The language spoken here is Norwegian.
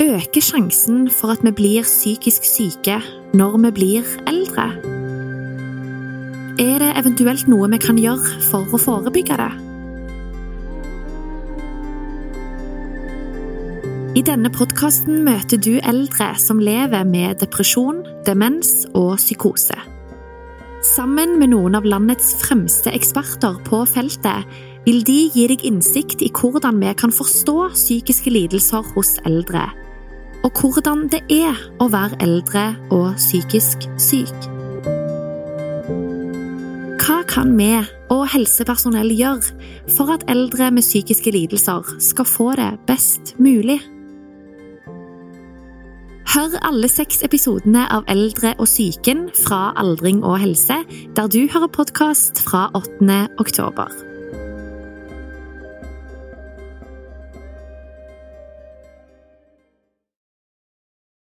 øker sjansen for at vi blir psykisk syke når vi blir eldre? Er det eventuelt noe vi kan gjøre for å forebygge det? I denne podkasten møter du eldre som lever med depresjon, demens og psykose. Sammen med noen av landets fremste eksperter på feltet vil de gi deg innsikt i hvordan vi kan forstå psykiske lidelser hos eldre, og hvordan det er å være eldre og psykisk syk. Hva kan vi og helsepersonell gjøre for at eldre med psykiske lidelser skal få det best mulig? Hør alle seks episodene av Eldre og psyken fra Aldring og helse, der du hører podkast fra 8. oktober.